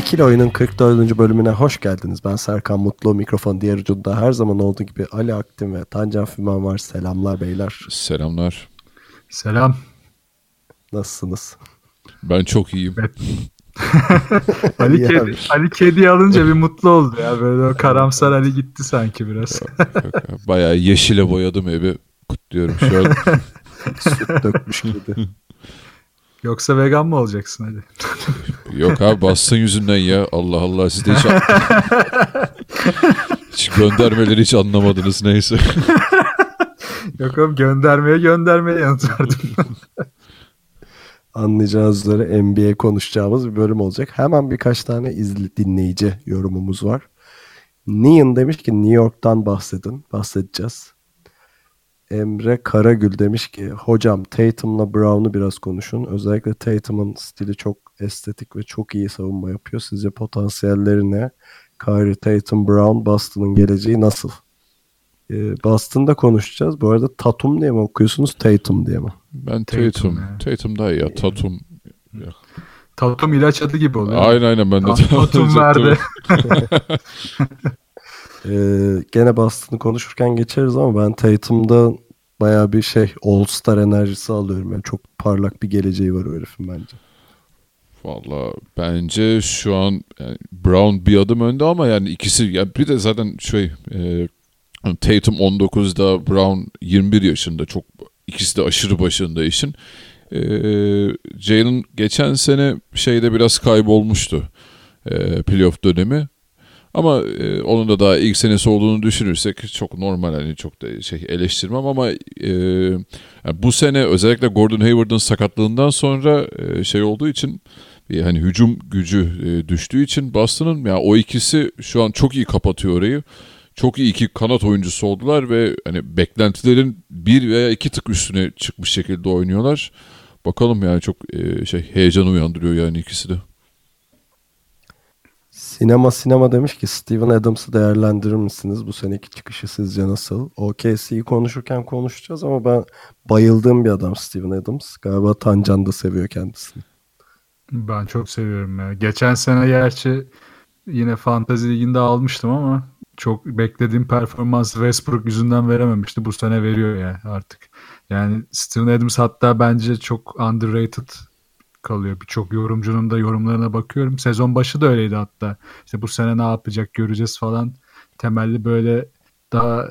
İkili Oyun'un 44. bölümüne hoş geldiniz. Ben Serkan Mutlu. Mikrofon diğer ucunda her zaman olduğu gibi Ali Aktin ve Tancan Fümen var. Selamlar beyler. Selamlar. Selam. Nasılsınız? Ben çok iyiyim. Evet. Ali, kedi, Ali kedi alınca bir mutlu oldu ya. Böyle o karamsar Ali gitti sanki biraz. Bayağı yeşile boyadım evi. Kutluyorum şu an. Süt dökmüş gibi. Yoksa vegan mı olacaksın hadi? Yok abi bastın yüzünden ya. Allah Allah siz de hiç, hiç göndermeleri hiç anlamadınız neyse. Yok oğlum göndermeye göndermeye yanıt verdim. Anlayacağınız üzere NBA konuşacağımız bir bölüm olacak. Hemen birkaç tane izli, dinleyici yorumumuz var. Nian demiş ki New York'tan bahsedin. Bahsedeceğiz. Emre Karagül demiş ki hocam Tatum'la Brown'u biraz konuşun. Özellikle Tatum'un stili çok estetik ve çok iyi savunma yapıyor. Sizce potansiyelleri ne? Kyrie Tatum Brown Boston'ın geleceği nasıl? Ee, Boston'da konuşacağız. Bu arada Tatum diye mi okuyorsunuz Tatum diye mi? Ben Tatum Tatum. ya. Tatum daha iyi ya. Tatum. Tatum ilaç adı gibi oluyor. Aynen aynen ben de Tatum verdi. Ee, gene Boston'ı konuşurken geçeriz ama ben Tatum'da bayağı bir şey All-Star enerjisi alıyorum. Yani çok parlak bir geleceği var o herifin bence. Valla bence şu an yani Brown bir adım önde ama yani ikisi ya bir de zaten şey e, Tatum 19'da Brown 21 yaşında çok ikisi de aşırı başında işin. E, Jalen geçen sene şeyde biraz kaybolmuştu e, playoff dönemi. Ama e, onun da daha ilk senesi olduğunu düşünürsek çok normal hani çok da şey eleştirmem ama e, yani bu sene özellikle Gordon Hayward'ın sakatlığından sonra e, şey olduğu için bir hani hücum gücü e, düştüğü için Boston'ın ya yani o ikisi şu an çok iyi kapatıyor orayı. Çok iyi iki kanat oyuncusu oldular ve hani beklentilerin bir veya iki tık üstüne çıkmış şekilde oynuyorlar. Bakalım yani çok e, şey heyecan uyandırıyor yani ikisi de. Sinema Sinema demiş ki Steven Adams'ı değerlendirir misiniz? Bu seneki çıkışı sizce nasıl? OKC'yi konuşurken konuşacağız ama ben bayıldığım bir adam Steven Adams. Galiba Tancan da seviyor kendisini. Ben çok seviyorum ya. Geçen sene gerçi yine Fantasy Ligi'nde almıştım ama çok beklediğim performans Westbrook yüzünden verememişti. Bu sene veriyor yani artık. Yani Steven Adams hatta bence çok underrated kalıyor. Birçok yorumcunun da yorumlarına bakıyorum. Sezon başı da öyleydi hatta. İşte bu sene ne yapacak göreceğiz falan. Temelli böyle daha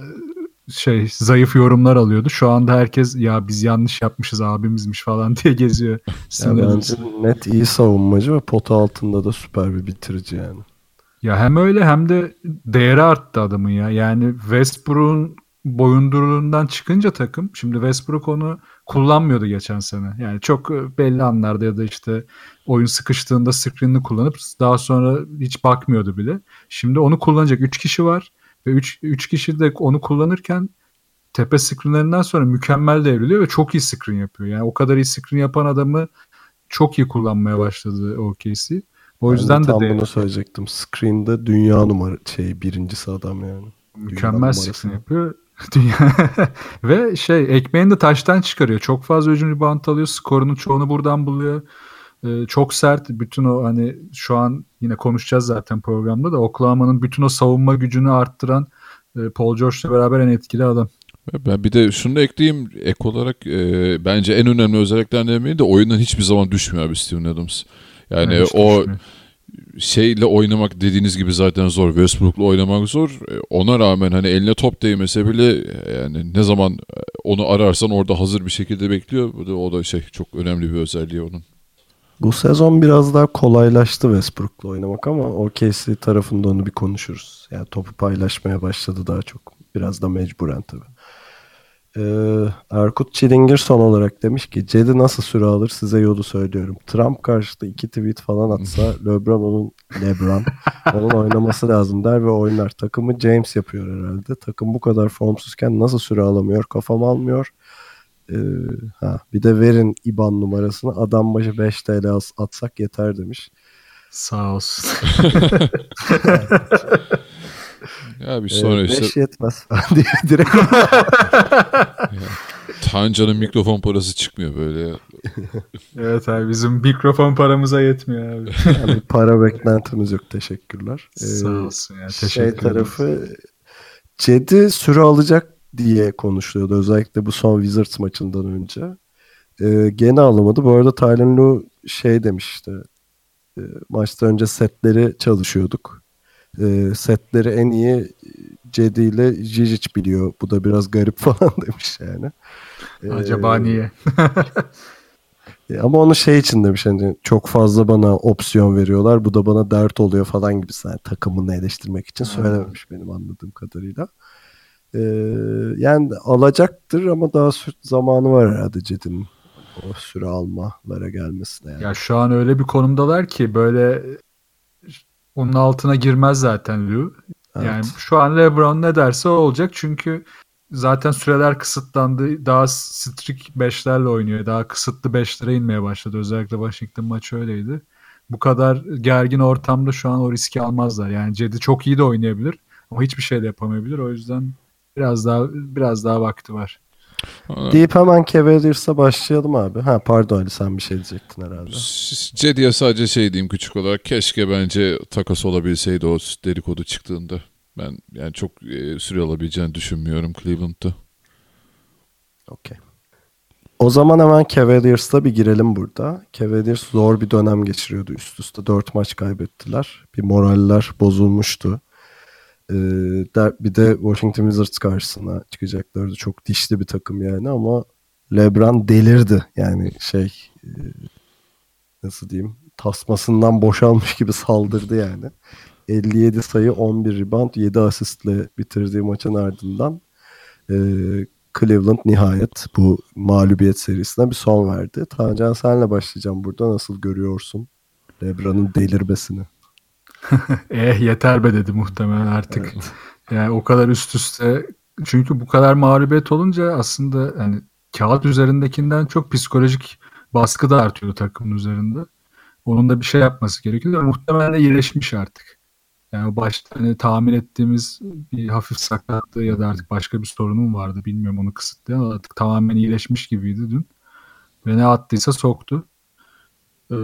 şey zayıf yorumlar alıyordu. Şu anda herkes ya biz yanlış yapmışız abimizmiş falan diye geziyor. Ya bence net iyi savunmacı ve pota altında da süper bir bitirici yani. Ya hem öyle hem de değeri arttı adamın ya. Yani Westbrook'un boyunduruluğundan çıkınca takım şimdi Westbrook onu kullanmıyordu geçen sene. Yani çok belli anlarda ya da işte oyun sıkıştığında screen'ini kullanıp daha sonra hiç bakmıyordu bile. Şimdi onu kullanacak 3 kişi var ve 3 3 kişi de onu kullanırken tepe screenlerinden sonra mükemmel devriliyor ve çok iyi screen yapıyor. Yani o kadar iyi screen yapan adamı çok iyi kullanmaya başladı OKC. O yüzden ben de, de tam bunu söyleyecektim. Screen'de dünya numara şey birincisi adam yani. Mükemmel screen yapıyor. Dünya ve şey ekmeğini de taştan çıkarıyor. Çok fazla hücum rebound alıyor. Skorunun çoğunu buradan buluyor. Ee, çok sert. Bütün o hani şu an yine konuşacağız zaten programda da Oklahoma'nın bütün o savunma gücünü arttıran e, Paul George'la beraber en etkili adam. Ben bir de şunu da ekleyeyim ek olarak e, bence en önemli özelliklerinden biri de oyundan hiçbir zaman düşmüyor abi Steven Adams. Yani hiç o düşmüyor. Şeyle oynamak dediğiniz gibi zaten zor. Westbrook'la oynamak zor. E, Ona rağmen hani eline top değmese bile e, yani ne zaman e, onu ararsan orada hazır bir şekilde bekliyor. O da şey çok önemli bir özelliği onun. Bu sezon biraz daha kolaylaştı Westbrook'la oynamak ama OKC tarafında onu bir konuşuruz. Yani topu paylaşmaya başladı daha çok. Biraz da mecburen tabii. Ee, Erkut Çilingir son olarak demiş ki Cedi nasıl süre alır size yolu söylüyorum. Trump karşıtı iki tweet falan atsa LeBron onun LeBron onun oynaması lazım der ve oynar. Takımı James yapıyor herhalde. Takım bu kadar formsuzken nasıl süre alamıyor kafam almıyor. Ee, ha, bir de verin IBAN numarasını adam başı 5 TL atsak yeter demiş. Sağ olsun. Ya bir sonra 5 işte yetmez falan diye direkt Tanca'nın mikrofon parası çıkmıyor böyle. evet abi bizim mikrofon paramıza yetmiyor abi. yani para beklentimiz yok teşekkürler. Ee, Sağ olsun ya. Teşekkür şey tarafı Cedi süre alacak diye konuşuluyordu. Özellikle bu son Wizards maçından önce. Ee, gene alamadı. Bu arada Tylen Lue şey demişti. E, maçtan önce setleri çalışıyorduk. E, setleri en iyi Cedi ile Jijic biliyor. Bu da biraz garip falan demiş yani. Ee, Acaba niye? e, Ama onu şey için demiş hani çok fazla bana opsiyon veriyorlar. Bu da bana dert oluyor falan gibi yani takımını eleştirmek için söylememiş benim anladığım kadarıyla. Ee, yani alacaktır ama daha zamanı var herhalde Cedi'nin o süre almalara gelmesine yani. Ya şu an öyle bir konumdalar ki böyle onun altına girmez zaten Lou. Evet. Yani şu an LeBron ne derse o olacak çünkü zaten süreler kısıtlandı. Daha strict 5'lerle oynuyor. Daha kısıtlı 5'lere inmeye başladı. Özellikle Washington maçı öyleydi. Bu kadar gergin ortamda şu an o riski almazlar. Yani Cedi çok iyi de oynayabilir ama hiçbir şey de yapamayabilir. O yüzden biraz daha biraz daha vakti var. Deyip hemen Cavaliers'a başlayalım abi. Ha pardon Ali sen bir şey diyecektin herhalde. Cedi'ye sadece şey diyeyim küçük olarak. Keşke bence takas olabilseydi o dedikodu çıktığında. Ben yani çok e, süre alabileceğini düşünmüyorum Cleveland'da. Okey. O zaman hemen Cavaliers'la bir girelim burada. Cavaliers zor bir dönem geçiriyordu üst üste. Dört maç kaybettiler. Bir moraller bozulmuştu. Ee, bir de Washington Wizards karşısına çıkacaklardı. Çok dişli bir takım yani ama LeBron delirdi. Yani şey e, nasıl diyeyim tasmasından boşalmış gibi saldırdı yani. 57 sayı 11 rebound 7 asistle bitirdiği maçın ardından e, Cleveland nihayet bu mağlubiyet serisine bir son verdi. Tancan senle başlayacağım burada. Nasıl görüyorsun LeBron'un delirmesini? Eh yeter be dedi muhtemelen artık. Yani o kadar üst üste çünkü bu kadar mağlubiyet olunca aslında yani kağıt üzerindekinden çok psikolojik baskı da artıyor takımın üzerinde. Onun da bir şey yapması gerekiyor. Muhtemelen de iyileşmiş artık. Yani başta hani tahmin ettiğimiz bir hafif sakatlığı ya da artık başka bir sorunum vardı. Bilmiyorum onu kısıtlayan artık tamamen iyileşmiş gibiydi dün. Ve ne attıysa soktu. Ee,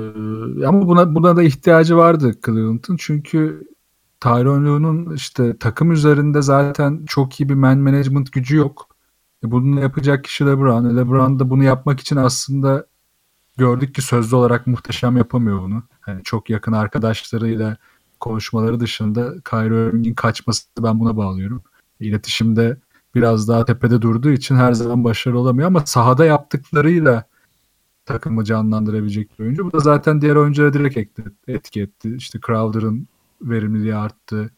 ama buna buna da ihtiyacı vardı Cleveland'ın. Çünkü Lue'nun işte takım üzerinde zaten çok iyi bir man management gücü yok. E, bunu yapacak kişi LeBron. E, LeBron da bunu yapmak için aslında gördük ki sözlü olarak muhteşem yapamıyor bunu. Yani çok yakın arkadaşlarıyla konuşmaları dışında Kyrie Irving'in kaçması ben buna bağlıyorum. İletişimde biraz daha tepede durduğu için her zaman başarılı olamıyor ama sahada yaptıklarıyla takımı canlandırabilecek bir oyuncu. Bu da zaten diğer oyunculara direkt etki, etki etti. İşte Crowder'ın verimliliği arttı.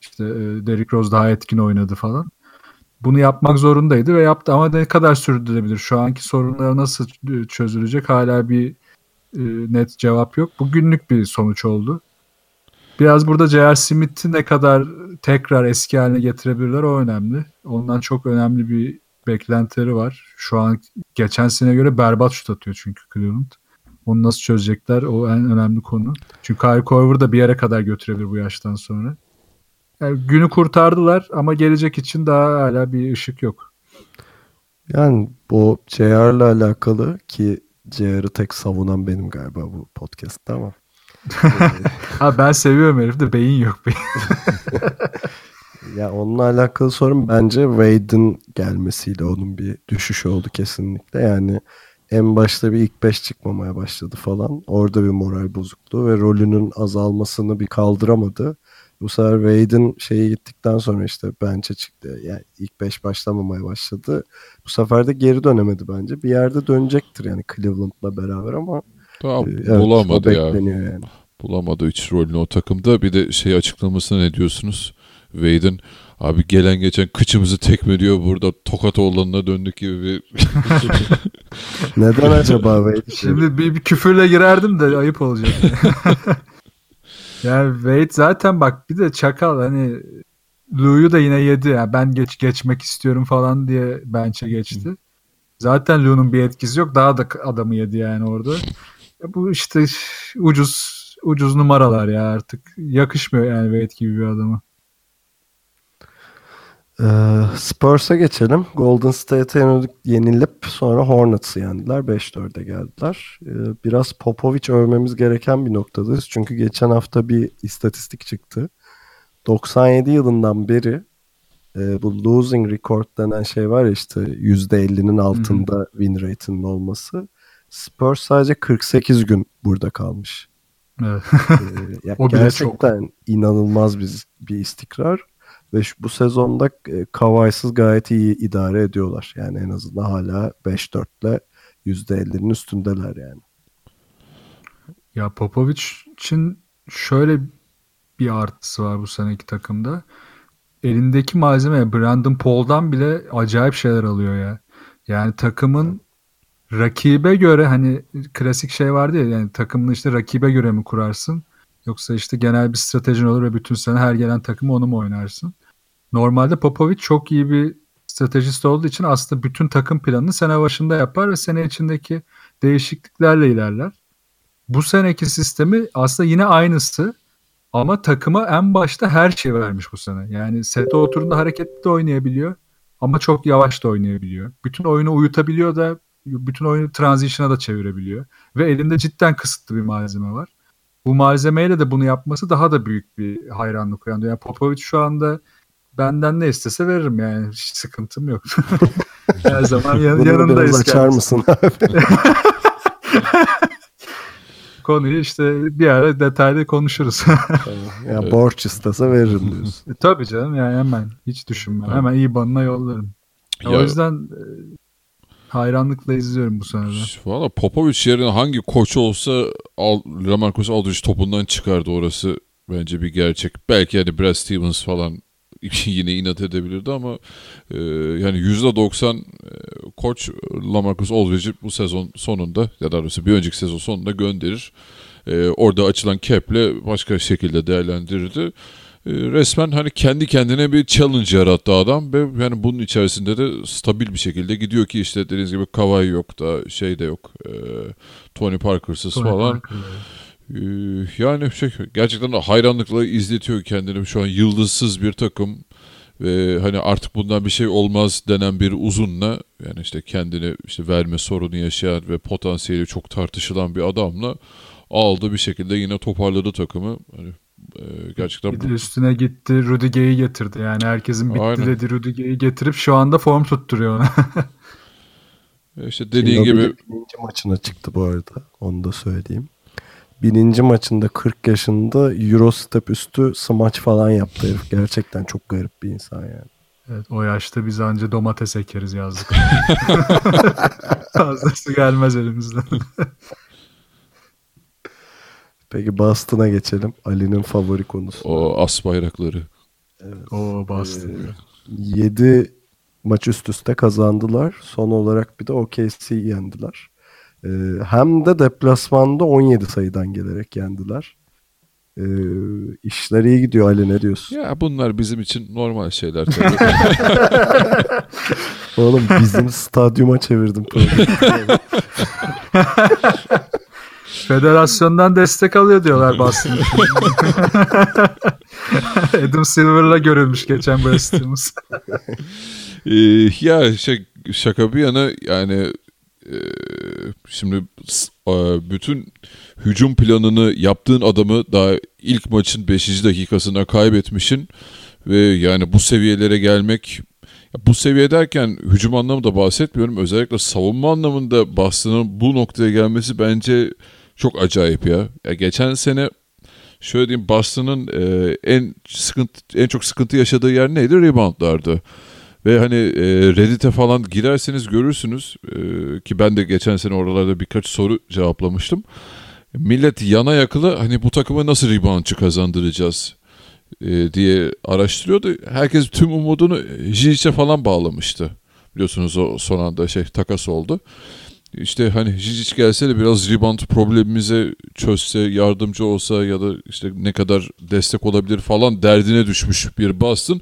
İşte e, Derrick Rose daha etkin oynadı falan. Bunu yapmak zorundaydı ve yaptı ama ne kadar sürdürebilir? Şu anki sorunlar nasıl çözülecek? Hala bir e, net cevap yok. Bu günlük bir sonuç oldu. Biraz burada J.R. Smith'i ne kadar tekrar eski haline getirebilirler o önemli. Ondan çok önemli bir beklentileri var. Şu an geçen sene göre berbat şut atıyor çünkü Cleveland. Onu nasıl çözecekler o en önemli konu. Çünkü Kyle Korver da bir yere kadar götürebilir bu yaştan sonra. Yani günü kurtardılar ama gelecek için daha hala bir ışık yok. Yani bu JR'la alakalı ki JR'ı tek savunan benim galiba bu podcast'ta ama. ha ben seviyorum herifde beyin yok beyin. ya onunla alakalı sorun bence Wade'in gelmesiyle onun bir düşüş oldu kesinlikle. Yani en başta bir ilk 5 çıkmamaya başladı falan. Orada bir moral bozukluğu ve rolünün azalmasını bir kaldıramadı. Bu sefer Wade'in şeyi gittikten sonra işte bence çıktı. Yani ilk 5 başlamamaya başladı. Bu sefer de geri dönemedi bence. Bir yerde dönecektir yani Cleveland'la beraber ama Tamam e, evet, bulamadı ya. yani. Bulamadı hiç rolünü o takımda. Bir de şey açıklamasına ne diyorsunuz? Wade'in Abi gelen geçen kıçımızı tekmeliyor burada tokat oğlanına döndük gibi bir Neden acaba Wade? Şimdi bir, bir küfürle girerdim de ayıp olacak. yani Wade zaten bak bir de çakal hani Lou'yu da yine yedi. Yani ben geç geçmek istiyorum falan diye bench'e geçti. Zaten Lou'nun bir etkisi yok. Daha da adamı yedi yani orada. Ya bu işte ucuz ucuz numaralar ya artık. Yakışmıyor yani Wade gibi bir adama. Ee, Spurs'a geçelim. Golden State'e yenilip, sonra Hornets'ı yendiler. 5-4'e geldiler. Ee, biraz Popovic övmemiz gereken bir noktadayız. Çünkü geçen hafta bir istatistik çıktı. 97 yılından beri e, bu losing record denen şey var ya işte %50'nin altında win rate'inin olması. Spurs sadece 48 gün burada kalmış. Evet. Ee, ya O gerçekten inanılmaz bir, bir istikrar ve şu, bu sezonda e, Kawhi'sız gayet iyi idare ediyorlar. Yani en azından hala 5-4 ile %50'nin üstündeler yani. Ya Popovic için şöyle bir artısı var bu seneki takımda. Elindeki malzeme Brandon Paul'dan bile acayip şeyler alıyor ya. Yani takımın rakibe göre hani klasik şey vardı ya yani takımını işte rakibe göre mi kurarsın yoksa işte genel bir stratejin olur ve bütün sene her gelen takımı onu mu oynarsın? Normalde Popovic çok iyi bir stratejist olduğu için aslında bütün takım planını sene başında yapar ve sene içindeki değişikliklerle ilerler. Bu seneki sistemi aslında yine aynısı ama takıma en başta her şey vermiş bu sene. Yani sete oturduğunda hareketli de oynayabiliyor ama çok yavaş da oynayabiliyor. Bütün oyunu uyutabiliyor da bütün oyunu transition'a da çevirebiliyor. Ve elinde cidden kısıtlı bir malzeme var. Bu malzemeyle de bunu yapması daha da büyük bir hayranlık uyandırıyor. Yani Popovic şu anda benden ne istese veririm yani. Hiç sıkıntım yok. Her zaman yan, Bunu yanındayız. biraz açar mısın abi? Konuyu işte bir ara detaylı konuşuruz. ya borç istese veririm diyorsun. E, Tabii canım yani hemen hiç düşünmem. Hemen IBAN'ına yollarım. Ya Ya- O yüzden e, hayranlıkla izliyorum bu senede. Valla Popovic yerine hangi koç olsa Al, Lamarcus Aldridge topundan çıkardı orası bence bir gerçek. Belki hani Brad Stevens falan yine inat edebilirdi ama e, yani %90 e, koç Lamarcus Aldridge'i bu sezon sonunda ya da doğrusu bir önceki sezon sonunda gönderir. E, orada açılan cap'le başka şekilde değerlendirirdi. E, resmen hani kendi kendine bir challenge yarattı adam ve yani bunun içerisinde de stabil bir şekilde gidiyor ki işte dediğiniz gibi Kawhi yok da şey de yok. E, Tony Parker'sız Tony falan. Parker'la. Ee, yani şey, gerçekten hayranlıkla izletiyor kendini. Şu an yıldızsız bir takım ve hani artık bundan bir şey olmaz denen bir uzunla yani işte kendini işte verme sorunu yaşayan ve potansiyeli çok tartışılan bir adamla aldı bir şekilde yine toparladı takımı. Hani e, gerçekten Bir de üstüne gitti Rudiger'i getirdi. Yani herkesin bitti Aynen. dedi Rudiger'i getirip şu anda form tutturuyor ona. işte dediğin Ginobili gibi bininci maçına çıktı bu arada. Onu da söyleyeyim. Bininci maçında 40 yaşında Eurostep üstü smaç falan yaptı herif. Gerçekten çok garip bir insan yani. evet, o yaşta biz anca domates ekeriz yazdık. Fazlası gelmez elimizden. Peki Boston'a geçelim. Ali'nin favori konusu. o as bayrakları. Oo bastı. 7 maç üst üste kazandılar. Son olarak bir de OKC'yi yendiler. Ee, hem de deplasmanda 17 sayıdan gelerek yendiler. Ee, işler iyi gidiyor Ali ne diyorsun? Ya bunlar bizim için normal şeyler tabii. Oğlum bizim stadyuma çevirdim programı. Federasyondan destek alıyor diyorlar Boston için. Adam Silver'la görülmüş geçen Stevens. Ee, ya şey, şaka bir yana yani e, şimdi s- e, bütün hücum planını yaptığın adamı daha ilk maçın 5. dakikasında kaybetmişin ve yani bu seviyelere gelmek bu seviye derken hücum anlamında bahsetmiyorum. Özellikle savunma anlamında Boston'ın bu noktaya gelmesi bence çok acayip ya. ya geçen sene şöyle diyeyim Boston'ın e, en sıkıntı en çok sıkıntı yaşadığı yer neydi? Reboundlardı. Ve hani e, Reddit'e falan girerseniz görürsünüz e, ki ben de geçen sene oralarda birkaç soru cevaplamıştım. Millet yana yakıla hani bu takıma nasıl reboundçı kazandıracağız? e, diye araştırıyordu. Herkes tüm umudunu Jicic'e falan bağlamıştı. Biliyorsunuz o son anda şey takas oldu. İşte hani Jijic gelse de biraz rebound problemimize çözse, yardımcı olsa ya da işte ne kadar destek olabilir falan derdine düşmüş bir Boston.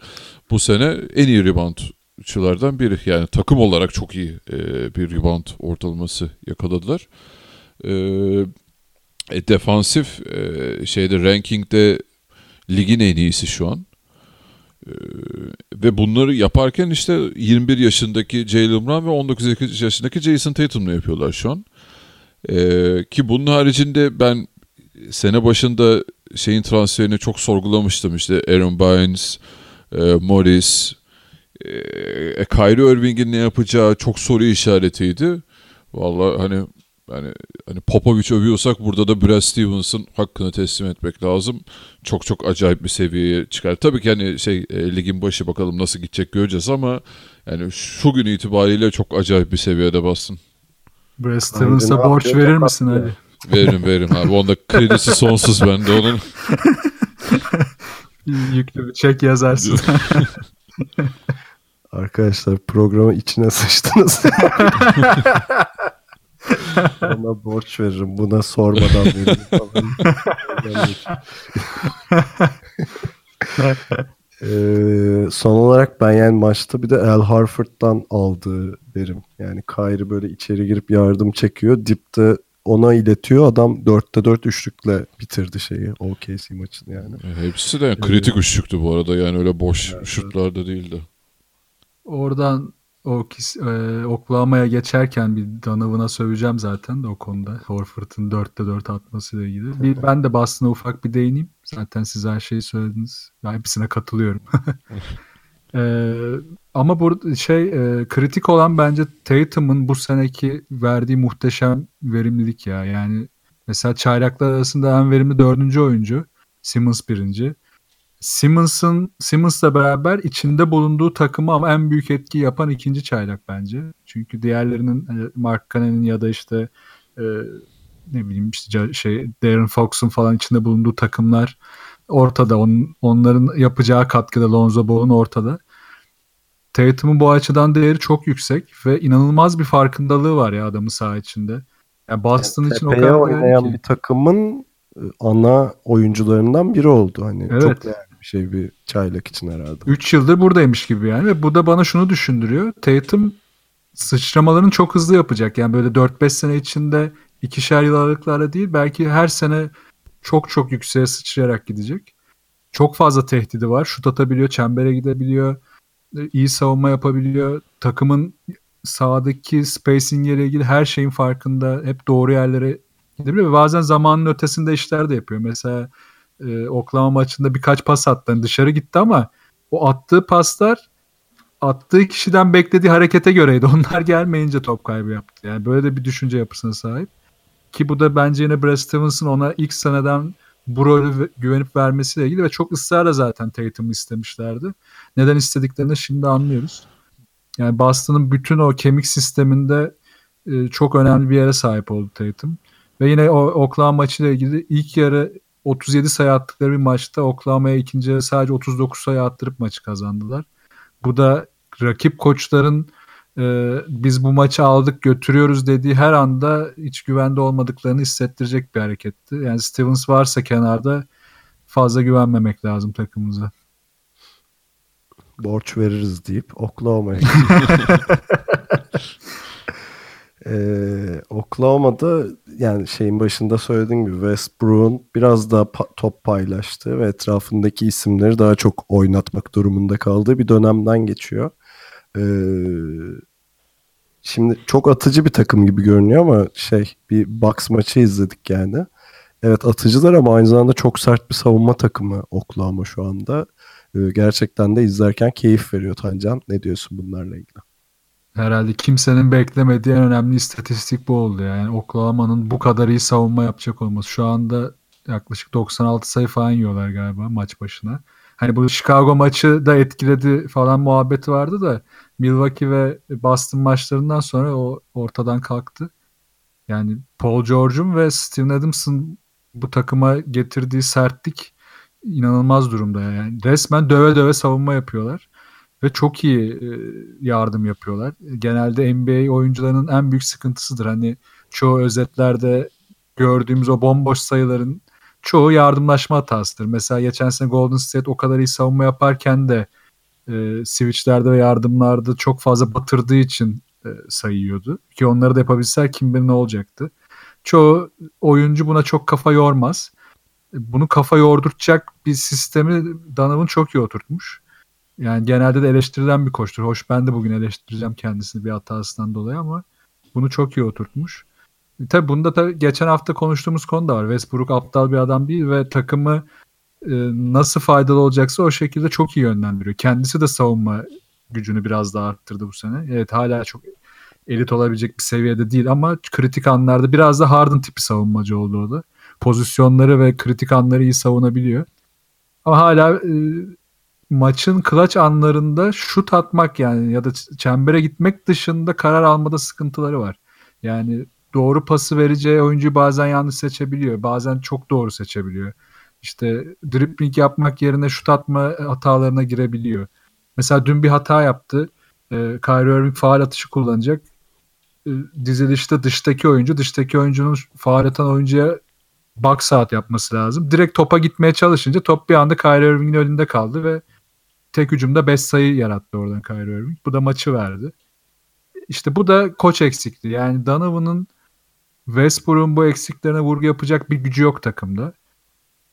Bu sene en iyi reboundçılardan biri. Yani takım olarak çok iyi e, bir rebound ortalaması yakaladılar. E, e, defansif e, şeyde rankingde ligin en iyisi şu an. Ee, ve bunları yaparken işte 21 yaşındaki Jalen Brown ve 19 yaşındaki Jason Tatum'la yapıyorlar şu an. Ee, ki bunun haricinde ben sene başında şeyin transferini çok sorgulamıştım işte Aaron Bynes, e, Morris, e, Kyrie Irving'in ne yapacağı çok soru işaretiydi. Vallahi hani yani hani Popovic övüyorsak burada da Brad Stevens'ın hakkını teslim etmek lazım. Çok çok acayip bir seviyeye çıkar. Tabii ki hani şey e, ligin başı bakalım nasıl gidecek göreceğiz ama yani şu gün itibariyle çok acayip bir seviyede bassın. Brad Stevens'a borç verir misin Ali? Veririm veririm abi. Onda kredisi sonsuz bende onun. Yüklü bir çek yazarsın. Arkadaşlar programı içine sıçtınız. Ona borç veririm. Buna sormadan veririm. ee, son olarak ben yani maçta bir de El Harford'dan aldığı verim. Yani Kyrie böyle içeri girip yardım çekiyor. Dipte ona iletiyor. Adam 4'te 4 üçlükle bitirdi şeyi. OKC maçını yani. E, hepsi de kritik üçlüktü bu arada. Yani öyle boş evet, şutlarda değildi. Oradan Oklahoma'ya geçerken bir Donovan'a söveceğim zaten de o konuda. Horford'un 4'te 4 atmasıyla ilgili. Bir, ben de Boston'a ufak bir değineyim. Zaten siz her şeyi söylediniz. Ben hepsine katılıyorum. e, ama burada şey e, kritik olan bence Tatum'un bu seneki verdiği muhteşem verimlilik ya. Yani mesela çayraklar arasında en verimli dördüncü oyuncu. Simmons birinci. Simmons'ın Simmons'la beraber içinde bulunduğu takımı ama en büyük etki yapan ikinci çaylak bence. Çünkü diğerlerinin hani Mark Cannon'in ya da işte e, ne bileyim işte şey Darren Fox'un falan içinde bulunduğu takımlar ortada. On, onların yapacağı katkıda Lonzo Ball'un ortada. Tatum'un bu açıdan değeri çok yüksek ve inanılmaz bir farkındalığı var ya adamın saha içinde. Yani Boston yani için o kadar oynayan ki. bir takımın e, ana oyuncularından biri oldu. Hani evet. çok değerli şey bir çaylak için herhalde. 3 yıldır buradaymış gibi yani ve bu da bana şunu düşündürüyor. Tatum sıçramalarını çok hızlı yapacak. Yani böyle 4-5 sene içinde ikişer yıl aralıklarla değil belki her sene çok çok yükseğe sıçrayarak gidecek. Çok fazla tehdidi var. Şut atabiliyor, çembere gidebiliyor, iyi savunma yapabiliyor. Takımın sağdaki spacing ile ilgili her şeyin farkında. Hep doğru yerlere gidebiliyor ve bazen zamanın ötesinde işler de yapıyor. Mesela e, Oklahoma maçında birkaç pas attı. Yani dışarı gitti ama o attığı paslar attığı kişiden beklediği harekete göreydi. Onlar gelmeyince top kaybı yaptı. Yani böyle de bir düşünce yapısına sahip. Ki bu da bence yine Brad Stevens'ın ona ilk seneden bu rolü güvenip vermesiyle ilgili ve çok ısrarla zaten Tatum'u istemişlerdi. Neden istediklerini şimdi anlıyoruz. Yani Boston'ın bütün o kemik sisteminde e, çok önemli bir yere sahip oldu Tatum. Ve yine o Oklahoma maçıyla ilgili ilk yarı 37 sayı attıkları bir maçta Oklahoma'ya ikinci yarı sadece 39 sayı attırıp maçı kazandılar. Bu da rakip koçların e, biz bu maçı aldık götürüyoruz dediği her anda hiç güvende olmadıklarını hissettirecek bir hareketti. Yani Stevens varsa kenarda fazla güvenmemek lazım takımımıza. Borç veririz deyip Oklahoma'ya Ee, Oklahoma'da yani şeyin başında söylediğim gibi Westbrook'un biraz daha pa- top paylaştığı ve etrafındaki isimleri daha çok oynatmak durumunda kaldığı bir dönemden geçiyor. Ee, şimdi çok atıcı bir takım gibi görünüyor ama şey bir box maçı izledik yani. Evet atıcılar ama aynı zamanda çok sert bir savunma takımı Oklahoma şu anda. Ee, gerçekten de izlerken keyif veriyor Tancan. Ne diyorsun bunlarla ilgili? Herhalde kimsenin beklemediği en önemli istatistik bu oldu. Yani Oklahoma'nın bu kadar iyi savunma yapacak olması. Şu anda yaklaşık 96 sayı falan yiyorlar galiba maç başına. Hani bu Chicago maçı da etkiledi falan muhabbeti vardı da Milwaukee ve Boston maçlarından sonra o ortadan kalktı. Yani Paul George'un ve Steven Adams'ın bu takıma getirdiği sertlik inanılmaz durumda yani. Resmen döve döve savunma yapıyorlar ve çok iyi e, yardım yapıyorlar. Genelde NBA oyuncularının en büyük sıkıntısıdır. Hani çoğu özetlerde gördüğümüz o bomboş sayıların çoğu yardımlaşma hatasıdır. Mesela geçen sene Golden State o kadar iyi savunma yaparken de e, switchlerde ve yardımlarda çok fazla batırdığı için e, sayıyordu. Ki onları da yapabilseler kim bilir ne olacaktı. Çoğu oyuncu buna çok kafa yormaz. Bunu kafa yordurtacak bir sistemi Donovan çok iyi oturtmuş. Yani genelde de eleştirilen bir koçtur. Hoş ben de bugün eleştireceğim kendisini bir hatasından dolayı ama bunu çok iyi oturtmuş. Tabii bunda da geçen hafta konuştuğumuz konu da var. Westbrook aptal bir adam değil ve takımı e, nasıl faydalı olacaksa o şekilde çok iyi yönlendiriyor. Kendisi de savunma gücünü biraz daha arttırdı bu sene. Evet hala çok elit olabilecek bir seviyede değil ama kritik anlarda biraz da Harden tipi savunmacı oldu o da. Pozisyonları ve kritik anları iyi savunabiliyor. Ama hala e, maçın clutch anlarında şut atmak yani ya da çembere gitmek dışında karar almada sıkıntıları var. Yani doğru pası vereceği oyuncuyu bazen yanlış seçebiliyor. Bazen çok doğru seçebiliyor. İşte dribbling yapmak yerine şut atma hatalarına girebiliyor. Mesela dün bir hata yaptı. E, Kyrie Irving faal atışı kullanacak. E, dizilişte dıştaki oyuncu, dıştaki oyuncunun faal atan oyuncuya box out yapması lazım. Direkt topa gitmeye çalışınca top bir anda Kyrie Irving'in önünde kaldı ve tek hücumda 5 sayı yarattı oradan Kyrie Irving. Bu da maçı verdi. İşte bu da koç eksikliği. Yani Donovan'ın Westbrook'un bu eksiklerine vurgu yapacak bir gücü yok takımda.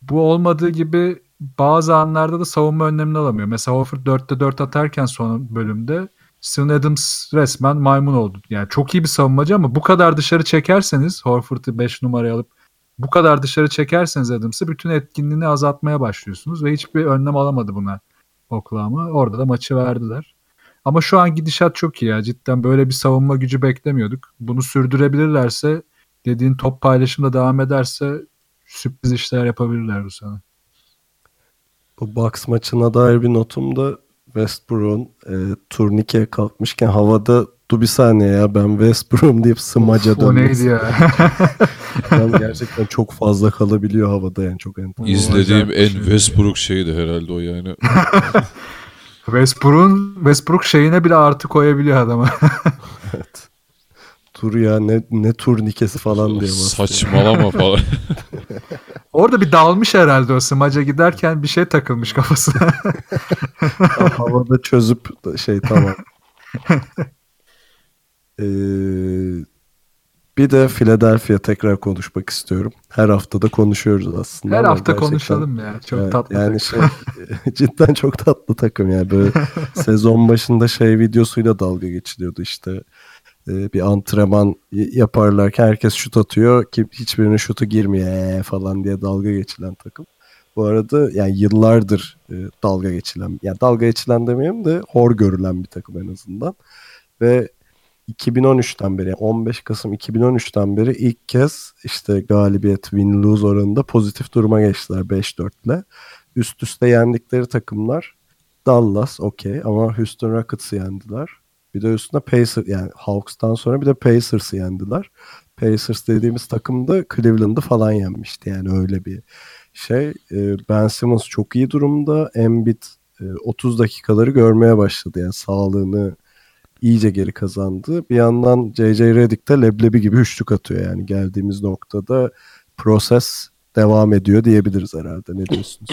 Bu olmadığı gibi bazı anlarda da savunma önlemini alamıyor. Mesela Horford 4'te 4 atarken son bölümde Steven Adams resmen maymun oldu. Yani çok iyi bir savunmacı ama bu kadar dışarı çekerseniz Horford'u 5 numaraya alıp bu kadar dışarı çekerseniz Adams'ı bütün etkinliğini azaltmaya başlıyorsunuz ve hiçbir önlem alamadı buna Oklahoma. Orada da maçı verdiler. Ama şu an gidişat çok iyi ya. Cidden böyle bir savunma gücü beklemiyorduk. Bunu sürdürebilirlerse dediğin top paylaşımda devam ederse sürpriz işler yapabilirler bu sene. Bu Bucks maçına dair bir notum da Westbrook'un e, turnikeye kalkmışken havada dur bir saniye ya ben Westbrook'um deyip smaca dönmesi. O neydi ya? ben gerçekten çok fazla kalabiliyor havada yani çok enteresan. İzlediğim en şey. Westbrook şeydi herhalde o yani. Westbrook'un Westbrook şeyine bile artı koyabiliyor adama. evet. Tur ya ne ne turnikesi falan diye bahsediyor. Saçmalama falan. Orada bir dalmış herhalde o smaca giderken bir şey takılmış kafasına. havada çözüp şey tamam. Ee, bir de Philadelphia tekrar konuşmak istiyorum. Her hafta da konuşuyoruz aslında. Her hafta gerçekten- konuşalım ya. Çok Evet, tatlı. Yani takım. şey cidden çok tatlı takım yani böyle sezon başında şey videosuyla dalga geçiliyordu işte Ee, bir antrenman yaparlarken herkes şut atıyor ki hiçbirinin şutu girmiyor "Ee" falan diye dalga geçilen takım. Bu arada yani yıllardır e, dalga geçilen yani dalga geçilen demeyeyim de hor görülen bir takım en azından ve 2013'ten beri yani 15 Kasım 2013'ten beri ilk kez işte galibiyet win lose oranında pozitif duruma geçtiler 5-4 ile. Üst üste yendikleri takımlar Dallas okey ama Houston Rockets'ı yendiler. Bir de üstüne Pacers yani Hawks'tan sonra bir de Pacers'ı yendiler. Pacers dediğimiz takım da Cleveland'ı falan yenmişti yani öyle bir şey. Ee, Ben Simmons çok iyi durumda. Embiid e, 30 dakikaları görmeye başladı yani sağlığını iyice geri kazandı. Bir yandan J.J. Redick de leblebi gibi üçlük atıyor yani geldiğimiz noktada proses devam ediyor diyebiliriz herhalde. Ne diyorsunuz?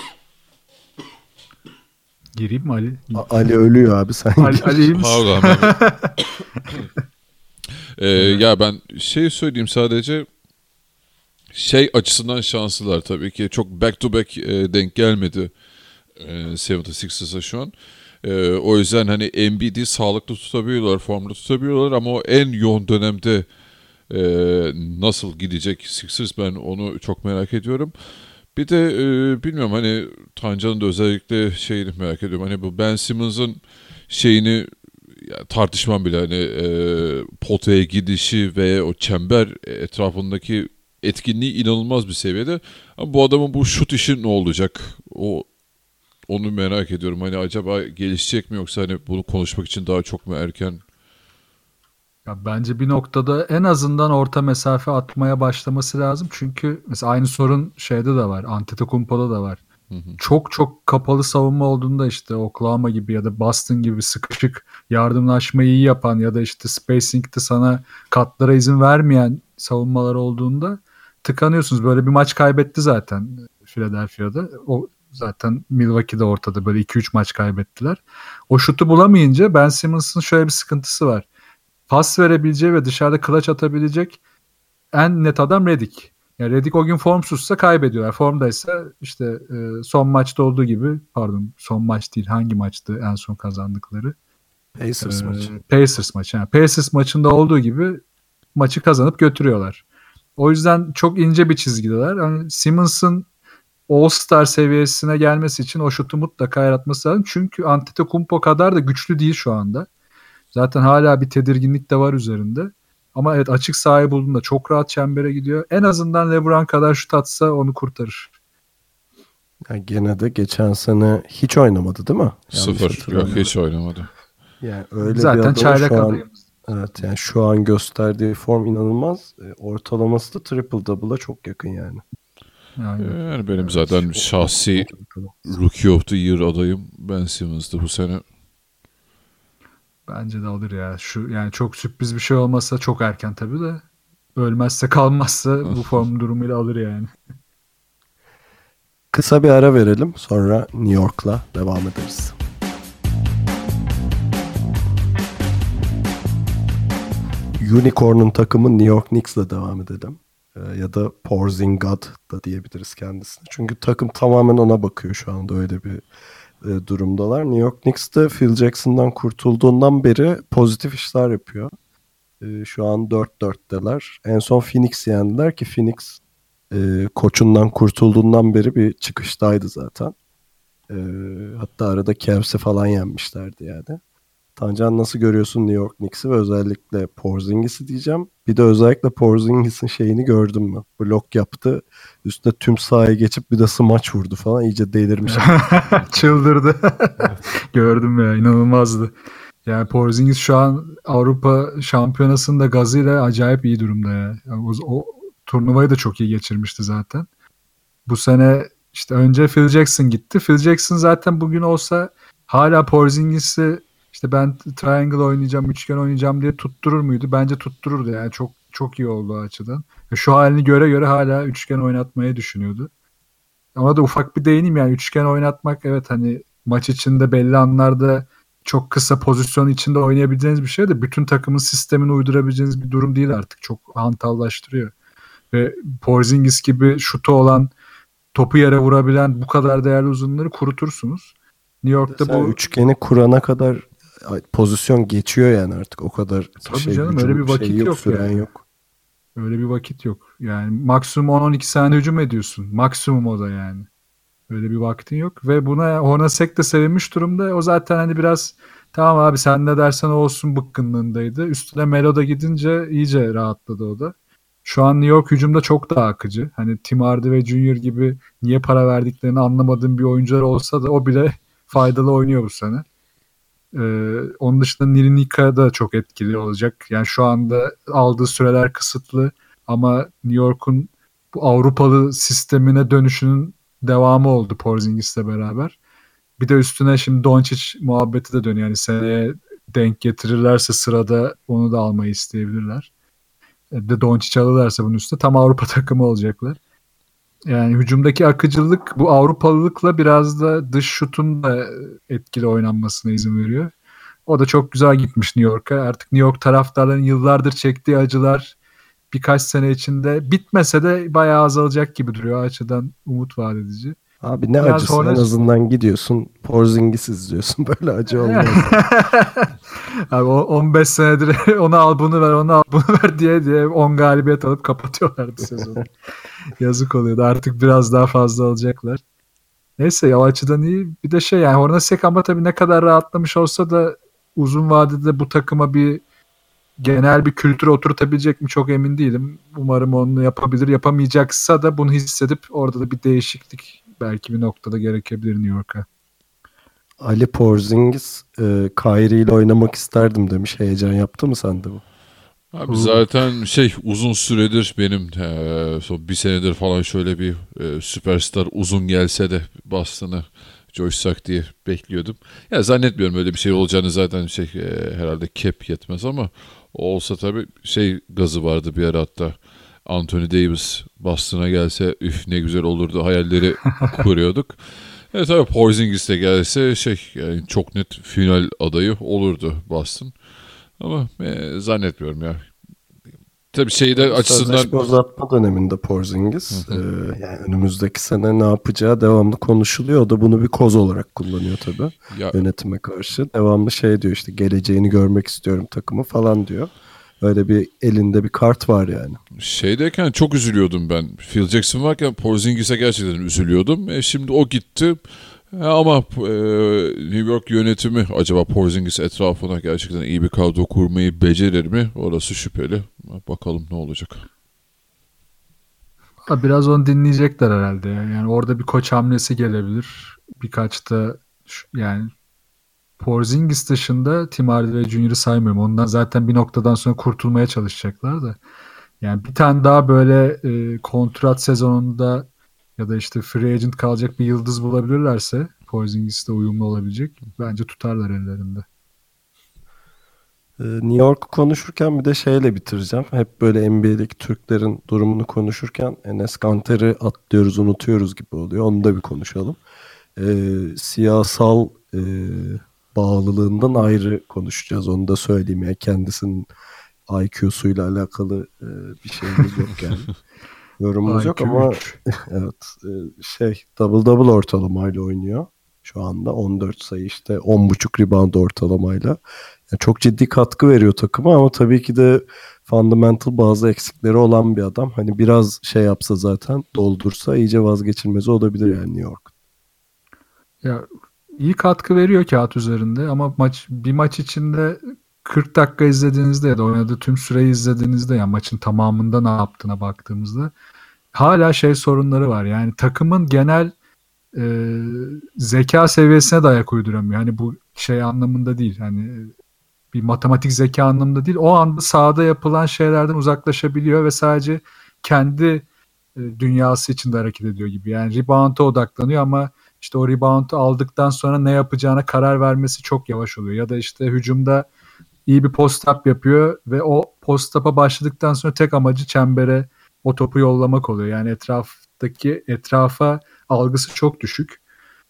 Gireyim mi Ali? A- Ali ölüyor abi sen. Ali. Ali? Pardon. ben- Ee, ya ben şey söyleyeyim sadece şey açısından şanslılar tabii ki. Çok back to back e, denk gelmedi e, 76ers'a şu an. E, o yüzden hani Embiid'i sağlıklı tutabiliyorlar, formda tutabiliyorlar ama o en yoğun dönemde e, nasıl gidecek Sixers ben onu çok merak ediyorum. Bir de e, bilmiyorum hani Tancan'ın da özellikle şeyini merak ediyorum. Hani bu Ben Simmons'ın şeyini ya tartışmam bile hani e, potaya gidişi ve o çember etrafındaki etkinliği inanılmaz bir seviyede. Ama bu adamın bu şut işi ne olacak? O onu merak ediyorum. Hani acaba gelişecek mi yoksa hani bunu konuşmak için daha çok mu erken? Ya bence bir noktada en azından orta mesafe atmaya başlaması lazım. Çünkü mesela aynı sorun şeyde de var. Antetokounmpo'da da var. çok çok kapalı savunma olduğunda işte Oklahoma gibi ya da Boston gibi sıkışık yardımlaşmayı iyi yapan ya da işte spacing'de sana katlara izin vermeyen savunmalar olduğunda tıkanıyorsunuz. Böyle bir maç kaybetti zaten Philadelphia'da. O zaten Milwaukee'de ortada böyle 2-3 maç kaybettiler. O şutu bulamayınca Ben Simmons'ın şöyle bir sıkıntısı var. Pas verebileceği ve dışarıda clutch atabilecek en net adam Redick. Yani Redick o gün formsuzsa kaybediyorlar. Formdaysa işte e, son maçta olduğu gibi pardon son maç değil hangi maçtı en son kazandıkları? Pacers Ee, maçı. Pacers maçı. Yani Pacers maçında olduğu gibi maçı kazanıp götürüyorlar. O yüzden çok ince bir çizgideler. Yani Simmons'ın All-Star seviyesine gelmesi için o şutu mutlaka yaratması lazım. Çünkü Antetokounmpo kadar da güçlü değil şu anda. Zaten hala bir tedirginlik de var üzerinde. Ama evet açık sahayı bulduğunda çok rahat çembere gidiyor. En azından LeBron kadar şut atsa onu kurtarır. Yani gene de geçen sene hiç oynamadı değil mi? Yanlış Sıfır. Yok hiç oynamadı. Yani öyle bir Zaten adam çaylak şu an, evet yani şu an gösterdiği form inanılmaz. E, Ortalaması da triple double'a çok yakın yani. Yani. Yani benim zaten şahsi Rookie of the Year adayım Ben Simmons'tı bu sene. Bence de alır ya. Şu yani çok sürpriz bir şey olmasa çok erken tabii de. Ölmezse kalmazsa bu form durumuyla alır yani. Kısa bir ara verelim. Sonra New York'la devam ederiz. Unicorn'un takımı New York Knicks'la devam edelim. Ee, ya da Porzingod da diyebiliriz kendisine. Çünkü takım tamamen ona bakıyor şu anda öyle bir e, durumdalar. New York Knicks de Phil Jackson'dan kurtulduğundan beri pozitif işler yapıyor. E, şu an 4-4'teler. En son Phoenix yendiler ki Phoenix e, koçundan kurtulduğundan beri bir çıkıştaydı zaten. E, hatta arada Cavs'i falan yenmişlerdi yani. Tancan nasıl görüyorsun New York Knicks'i ve özellikle Porzingis'i diyeceğim. Bir de özellikle Porzingis'in şeyini gördüm mü? Blok yaptı. Üstüne tüm sahaya geçip bir de smaç vurdu falan. İyice delirmiş. Çıldırdı. Gördüm ya inanılmazdı. Yani Porzingis şu an Avrupa Şampiyonası'nda gazıyla acayip iyi durumda ya. Yani o, o turnuvayı da çok iyi geçirmişti zaten. Bu sene işte önce Phil Jackson gitti. Phil Jackson zaten bugün olsa hala Porzingis'i işte ben triangle oynayacağım, üçgen oynayacağım diye tutturur muydu? Bence tuttururdu yani. Çok çok iyi oldu açıdan. Şu halini göre göre hala üçgen oynatmayı düşünüyordu. Ama da ufak bir değineyim yani üçgen oynatmak evet hani maç içinde belli anlarda çok kısa pozisyon içinde oynayabileceğiniz bir şey de bütün takımın sistemini uydurabileceğiniz bir durum değil artık. Çok hantallaştırıyor. Ve Porzingis gibi şutu olan topu yere vurabilen bu kadar değerli uzunları kurutursunuz. New York'ta Sen bu üçgeni kurana kadar pozisyon geçiyor yani artık o kadar Tabii şey, canım, öyle bir vakit şeyi yok, yok süren yani. yok. öyle bir vakit yok. Yani maksimum 10-12 saniye hücum ediyorsun. Maksimum o da yani. Öyle bir vaktin yok ve buna Hornacek de sevinmiş durumda. O zaten hani biraz tamam abi sen ne dersen olsun bıkkınlığındaydı. Üstüne Melo'da gidince iyice rahatladı o da. Şu an New York hücumda çok daha akıcı. Hani Tim Hardaway Junior gibi niye para verdiklerini anlamadığım bir oyuncular olsa da o bile faydalı oynuyor bu sene. Ee, onun dışında Nirinika da çok etkili olacak. Yani şu anda aldığı süreler kısıtlı ama New York'un bu Avrupalı sistemine dönüşünün devamı oldu Porzingis'le beraber. Bir de üstüne şimdi Doncic muhabbeti de dönüyor. Yani seneye denk getirirlerse sırada onu da almayı isteyebilirler. E, de Doncic alırlarsa bunun üstüne tam Avrupa takımı olacaklar. Yani hücumdaki akıcılık bu Avrupalılıkla biraz da dış şutun da etkili oynanmasına izin veriyor. O da çok güzel gitmiş New York'a. Artık New York taraftarların yıllardır çektiği acılar birkaç sene içinde bitmese de bayağı azalacak gibi duruyor. O açıdan umut vaat edici. Abi ne Biraz acısı Hornacek- en azından gidiyorsun Porzingis izliyorsun böyle acı olmaz. Abi o 15 senedir onu al bunu ver onu al bunu ver diye diye 10 galibiyet alıp kapatıyorlardı sezonu. Yazık oluyordu. Artık biraz daha fazla alacaklar. Neyse ya o açıdan iyi. Bir de şey yani Hornacek ama tabii ne kadar rahatlamış olsa da uzun vadede bu takıma bir genel bir kültür oturtabilecek mi çok emin değilim. Umarım onu yapabilir. Yapamayacaksa da bunu hissedip orada da bir değişiklik belki bir noktada gerekebilir New York'a. Ali Porzingis e, Kyrie ile oynamak isterdim demiş. Heyecan yaptı mı sende bu? Abi zaten şey uzun süredir benim eee, son bir senedir falan şöyle bir eee, süperstar uzun gelse de Boston'a coşsak diye bekliyordum. Ya zannetmiyorum öyle bir şey olacağını zaten şey eee, herhalde cap yetmez ama olsa tabii şey gazı vardı bir ara hatta Anthony Davis Boston'a gelse üf ne güzel olurdu hayalleri kuruyorduk. Evet tabii Porzingis de gelse şey yani çok net final adayı olurdu Boston. Ama e, zannetmiyorum ya. Tabii şeyde açısından Sözleşme uzatma döneminde Porzingis. Ee, yani önümüzdeki sene ne yapacağı devamlı konuşuluyor. O da bunu bir koz olarak kullanıyor tabii. ya, Yönetime karşı. Devamlı şey diyor işte geleceğini görmek istiyorum takımı falan diyor. Öyle bir elinde bir kart var yani. şeydeyken çok üzülüyordum ben. Phil Jackson varken Porzingis'e gerçekten üzülüyordum. E, şimdi o gitti. E, ama e, New York yönetimi acaba Porzingis etrafına gerçekten iyi bir kadro kurmayı becerir mi? Orası şüpheli. Bakalım ne olacak. Ha, Biraz onu dinleyecekler herhalde. ya. Yani orada bir koç hamlesi gelebilir. Birkaç da yani Porzingis dışında Tim Hardaway Jr.'ı saymıyorum. Ondan zaten bir noktadan sonra kurtulmaya çalışacaklar da. Yani bir tane daha böyle e, kontrat sezonunda ya da işte free agent kalacak bir yıldız bulabilirlerse Porzingis'le uyumlu olabilecek. Bence tutarlar ellerinde. Ee, New York konuşurken bir de şeyle bitireceğim. Hep böyle NBA'deki Türklerin durumunu konuşurken Enes Kanter'i atlıyoruz, unutuyoruz gibi oluyor. Onu da bir konuşalım. Ee, siyasal e, bağlılığından ayrı konuşacağız. Onu da söyleyeyim. Yani kendisinin IQ'suyla alakalı e, bir şeyimiz yok yani. Yorumumuz yok ama evet e, şey double double ortalamayla oynuyor. Şu anda 14 sayı işte 10.5 rebound ortalamayla. Yani çok ciddi katkı veriyor takıma ama tabii ki de fundamental bazı eksikleri olan bir adam. Hani biraz şey yapsa zaten doldursa iyice vazgeçilmez olabilir yani New York. Ya iyi katkı veriyor kağıt üzerinde ama maç bir maç içinde 40 dakika izlediğinizde ya da oynadığı tüm süreyi izlediğinizde ya maçın tamamında ne yaptığına baktığımızda hala şey sorunları var. Yani takımın genel e, zeka seviyesine de ayak uyduramıyor. Hani bu şey anlamında değil. Hani bir matematik zeka anlamında değil. O anda sahada yapılan şeylerden uzaklaşabiliyor ve sadece kendi e, dünyası içinde hareket ediyor gibi. Yani rebound'a odaklanıyor ama işte o rebound'u aldıktan sonra ne yapacağına karar vermesi çok yavaş oluyor. Ya da işte hücumda iyi bir post-up yapıyor ve o post-up'a başladıktan sonra tek amacı çembere o topu yollamak oluyor. Yani etraftaki etrafa algısı çok düşük.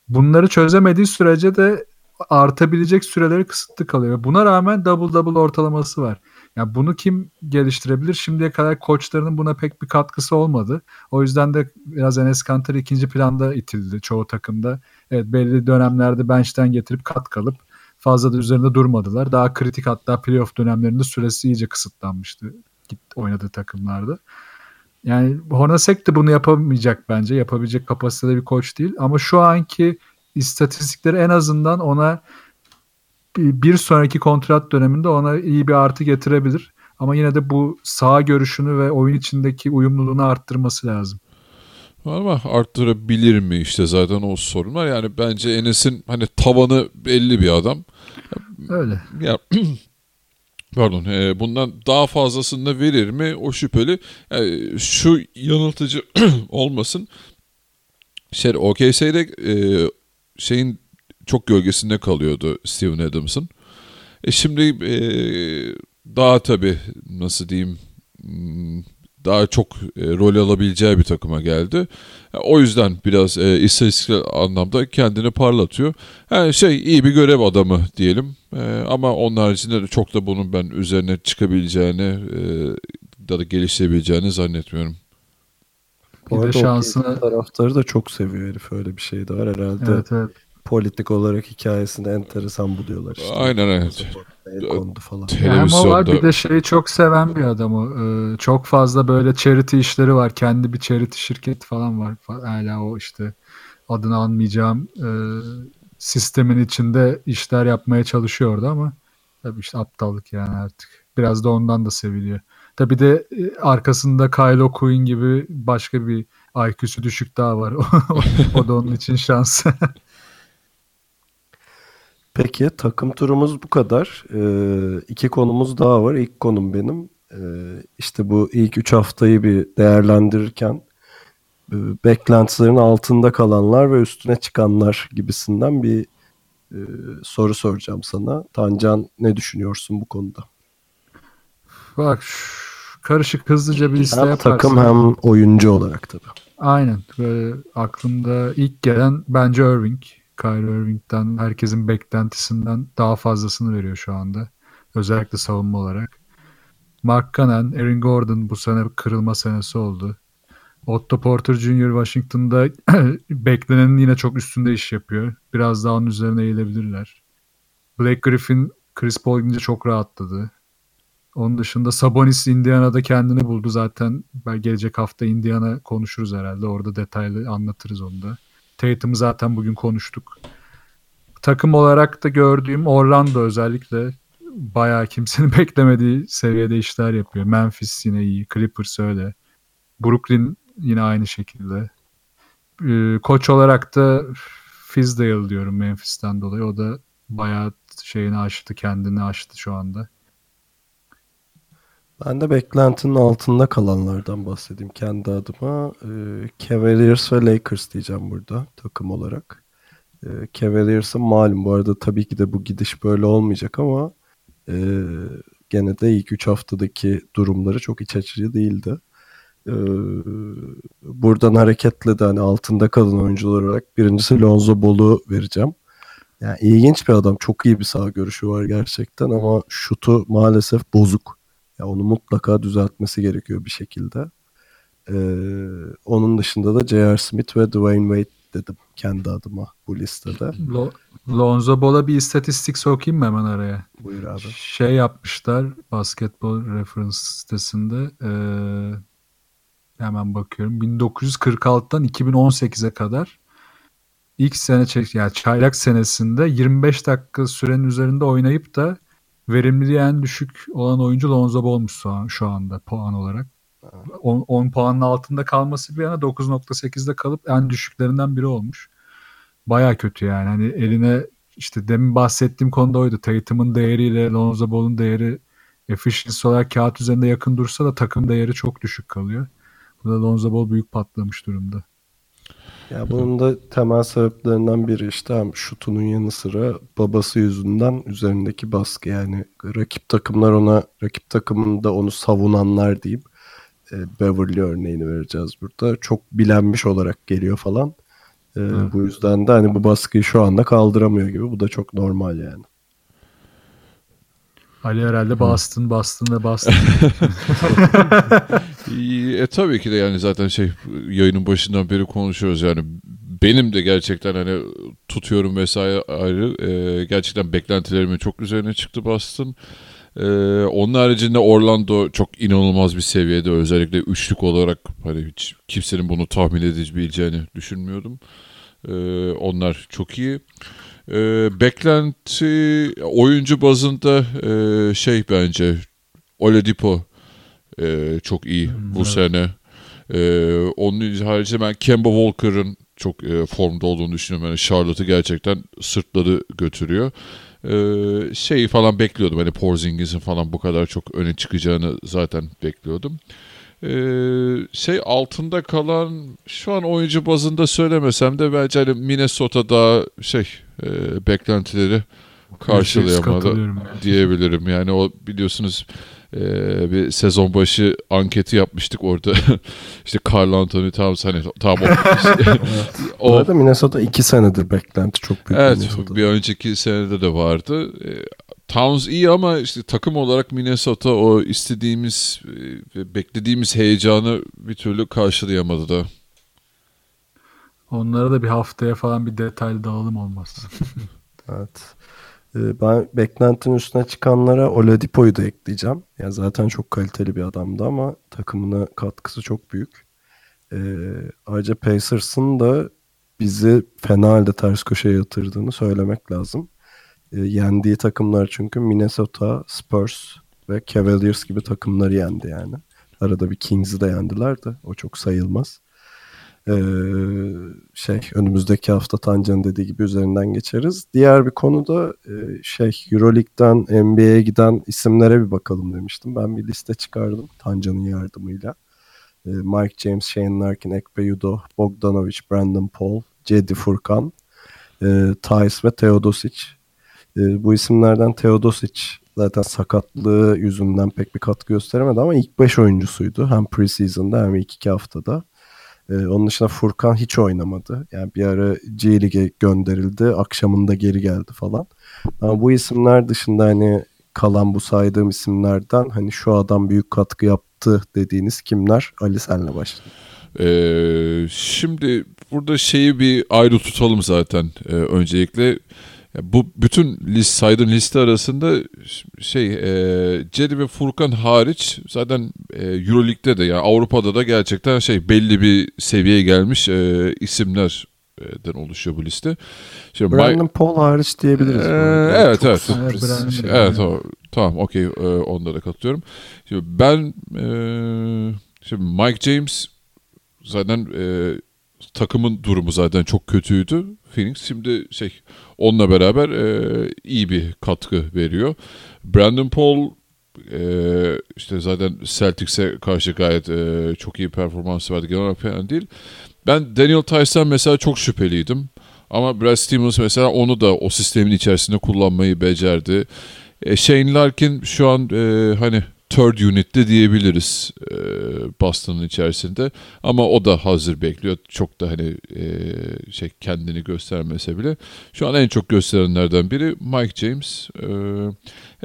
Bunları çözemediği sürece de artabilecek süreleri kısıtlı kalıyor. Buna rağmen double double ortalaması var. Yani bunu kim geliştirebilir? Şimdiye kadar koçlarının buna pek bir katkısı olmadı. O yüzden de biraz Enes Kanter ikinci planda itildi çoğu takımda. Evet belli dönemlerde bench'ten getirip kat kalıp fazla da üzerinde durmadılar. Daha kritik hatta playoff dönemlerinde süresi iyice kısıtlanmıştı oynadığı takımlarda. Yani Hornacek de bunu yapamayacak bence. Yapabilecek kapasitede bir koç değil. Ama şu anki istatistikleri en azından ona bir sonraki kontrat döneminde ona iyi bir artı getirebilir. Ama yine de bu sağ görüşünü ve oyun içindeki uyumluluğunu arttırması lazım. Ama arttırabilir mi işte zaten o sorun var. Yani bence Enes'in hani tavanı belli bir adam. Öyle. Ya pardon e, bundan daha fazlasını da verir mi o şüpheli. Yani şu yanıltıcı olmasın. Şey OKC'de e, şeyin çok gölgesinde kalıyordu Steven Adams'ın. E şimdi e, daha tabii nasıl diyeyim hmm, daha çok e, rol alabileceği bir takıma geldi. E, O yüzden biraz e, istatistiksel anlamda kendini parlatıyor. Yani şey iyi bir görev adamı diyelim. E, ama onun haricinde de çok da bunun ben üzerine çıkabileceğini e, ya da geliştirebileceğini zannetmiyorum. Bir de şansını- taraftarı da çok seviyor herif öyle bir şey de var herhalde. Evet evet. Politik olarak hikayesini enteresan buluyorlar işte. Aynen evet. El kondu falan. Yani ama var Televizyonda bir de şeyi çok seven bir adam o. Ee, çok fazla böyle charity işleri var. Kendi bir charity şirketi falan var. Hala o işte adını anmayacağım e, sistemin içinde işler yapmaya çalışıyor orada ama tabii işte aptallık yani artık. Biraz da ondan da seviliyor. Tabii de e, arkasında Kylo Quinn gibi başka bir IQ'su düşük daha var. o da onun için şans. Peki takım turumuz bu kadar. Ee, iki konumuz daha var. İlk konum benim. Ee, işte bu ilk 3 haftayı bir değerlendirirken e, beklentilerin altında kalanlar ve üstüne çıkanlar gibisinden bir e, soru soracağım sana. Tancan ne düşünüyorsun bu konuda? Bak karışık hızlıca bir liste Hem yaparsın. takım hem oyuncu olarak tabii. Aynen. Böyle aklımda ilk gelen bence Irving. Kyrie Irving'den herkesin beklentisinden daha fazlasını veriyor şu anda. Özellikle savunma olarak. Mark Cannon, Aaron Gordon bu sene kırılma senesi oldu. Otto Porter Jr. Washington'da beklenenin yine çok üstünde iş yapıyor. Biraz daha onun üzerine eğilebilirler. Blake Griffin Chris Paul gidince çok rahatladı. Onun dışında Sabonis Indiana'da kendini buldu zaten. Ben gelecek hafta Indiana konuşuruz herhalde. Orada detaylı anlatırız onu da. Tatum'u zaten bugün konuştuk. Takım olarak da gördüğüm Orlando özellikle bayağı kimsenin beklemediği seviyede işler yapıyor. Memphis yine iyi. Clippers öyle. Brooklyn yine aynı şekilde. Ee, koç olarak da Fizdale diyorum Memphis'ten dolayı. O da bayağı şeyini aştı, kendini aştı şu anda. Ben de beklentinin altında kalanlardan bahsedeyim kendi adıma. Ee, Cavaliers ve Lakers diyeceğim burada takım olarak. Ee, Cavaliers'ın malum bu arada tabii ki de bu gidiş böyle olmayacak ama e, gene de ilk 3 haftadaki durumları çok iç açıcı değildi. Ee, buradan hareketle de hani altında kalan oyuncular olarak birincisi Lonzo Ball'u vereceğim. Yani ilginç bir adam. Çok iyi bir sağ görüşü var gerçekten ama şutu maalesef bozuk. Ya onu mutlaka düzeltmesi gerekiyor bir şekilde. Ee, onun dışında da J.R. Smith ve Dwayne Wade dedim kendi adıma bu listede. Lo- Lonzo Ball'a bir istatistik sokayım mı hemen araya? Buyur abi. Şey yapmışlar basketbol reference sitesinde eee, hemen bakıyorum 1946'dan 2018'e kadar ilk sene çek yani çaylak senesinde 25 dakika sürenin üzerinde oynayıp da verimliliği en düşük olan oyuncu Lonzo Ball'muş şu, an, şu anda puan olarak. 10, 10 puanın altında kalması bir yana 9.8'de kalıp en düşüklerinden biri olmuş. Baya kötü yani. Hani eline işte demin bahsettiğim konuda oydu. Tatum'un değeriyle Lonzo Ball'un değeri efficiency olarak kağıt üzerinde yakın dursa da takım değeri çok düşük kalıyor. Burada Lonzo Ball büyük patlamış durumda. Ya bunun da temel sebeplerinden biri işte hem şutunun yanı sıra babası yüzünden üzerindeki baskı yani rakip takımlar ona rakip takımında onu savunanlar diyeyim e, Beverly örneğini vereceğiz burada çok bilenmiş olarak geliyor falan. E. Bu yüzden de hani bu baskıyı şu anda kaldıramıyor gibi bu da çok normal yani. Ali herhalde Boston, Boston ve Boston. E tabii ki de yani zaten şey yayının başından beri konuşuyoruz yani benim de gerçekten hani tutuyorum vesaire ayrı e, gerçekten beklentilerimin çok üzerine çıktı Boston. E, onun haricinde Orlando çok inanılmaz bir seviyede özellikle üçlük olarak hani hiç kimsenin bunu tahmin edebileceğini düşünmüyordum. E, onlar çok iyi. E, beklenti oyuncu bazında e, şey bence Oladipo e, çok iyi bu evet. sene. E, onun haricinde ben Kemba Walker'ın çok e, formda olduğunu düşünüyorum. Yani Charlotte'ı gerçekten sırtladı götürüyor. E, şeyi falan bekliyordum. Hani Porzingis'in falan bu kadar çok öne çıkacağını zaten bekliyordum. E, şey altında kalan şu an oyuncu bazında söylemesem de bence hani Minnesota daha şey e, beklentileri karşılayamadı diyebilirim. Yani o biliyorsunuz e, bir sezon başı anketi yapmıştık orada. işte Carl Anthony Towns hani tam o, Bu o arada Minnesota 2 senedir beklenti çok büyük. evet Minnesota'da. bir önceki senede de vardı. E, Towns iyi ama işte takım olarak Minnesota o istediğimiz e, ve beklediğimiz heyecanı bir türlü karşılayamadı da. Onlara da bir haftaya falan bir detaylı dağılım olmaz. Evet. Ee, Ben beklentinin üstüne çıkanlara Oladipo'yu da ekleyeceğim. Yani zaten çok kaliteli bir adamdı ama takımına katkısı çok büyük. Ee, ayrıca Pacers'ın da bizi fena halde ters köşeye yatırdığını söylemek lazım. Ee, yendiği takımlar çünkü Minnesota, Spurs ve Cavaliers gibi takımları yendi yani. Arada bir Kings'i de yendiler de o çok sayılmaz. Ee, şey önümüzdeki hafta Tancan'ın dediği gibi üzerinden geçeriz. Diğer bir konu da e, şey Euroleague'den NBA'ye giden isimlere bir bakalım demiştim. Ben bir liste çıkardım Tancan'ın yardımıyla. Ee, Mike James, Shane Larkin, Ekpe Yudo, Bogdanovic, Brandon Paul, Cedi Furkan, e, Thais ve Teodosic. E, bu isimlerden Teodosic zaten sakatlığı yüzünden pek bir katkı gösteremedi ama ilk 5 oyuncusuydu. Hem preseason'da hem ilk 2 haftada. Ee, onun dışında Furkan hiç oynamadı. Yani bir ara G Lig'e gönderildi. Akşamında geri geldi falan. Ama bu isimler dışında hani kalan bu saydığım isimlerden hani şu adam büyük katkı yaptı dediğiniz kimler? Ali senle başlayalım. Ee, şimdi burada şeyi bir ayrı tutalım zaten ee, öncelikle. Bu bütün list, saydığın liste arasında şey e, Cedi ve Furkan hariç zaten e, Euroleague'de de yani Avrupa'da da gerçekten şey belli bir seviyeye gelmiş e, isimlerden oluşuyor bu liste. Şimdi Brandon My, Paul hariç diyebiliriz. E, evet evet. Evet, şey. evet o, tamam okey e, onda da katılıyorum. Şimdi ben e, şimdi Mike James zaten e, takımın durumu zaten çok kötüydü. Phoenix şimdi şey onunla beraber e, iyi bir katkı veriyor. Brandon Paul e, işte zaten Celtics'e karşı gayet e, çok iyi performans verdi. Genel olarak fena değil. Ben Daniel Tyson mesela çok şüpheliydim. Ama Brad Stevens mesela onu da o sistemin içerisinde kullanmayı becerdi. E, Shane Larkin şu an e, hani third unit'te diyebiliriz e, Boston'ın içerisinde. Ama o da hazır bekliyor. Çok da hani e, şey kendini göstermese bile. Şu an en çok gösterenlerden biri Mike James. E,